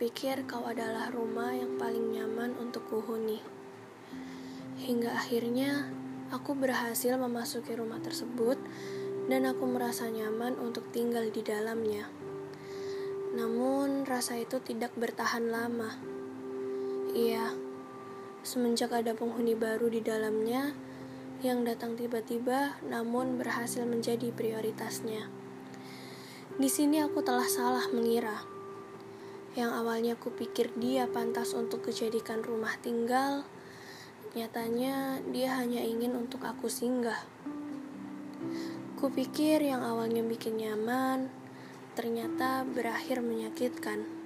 pikir kau adalah rumah yang paling nyaman untuk kuhuni. Hingga akhirnya aku berhasil memasuki rumah tersebut dan aku merasa nyaman untuk tinggal di dalamnya. Namun rasa itu tidak bertahan lama. Iya, semenjak ada penghuni baru di dalamnya yang datang tiba-tiba namun berhasil menjadi prioritasnya. Di sini aku telah salah mengira yang awalnya kupikir dia pantas untuk kejadikan rumah tinggal, nyatanya dia hanya ingin untuk aku singgah. Kupikir yang awalnya bikin nyaman, ternyata berakhir menyakitkan.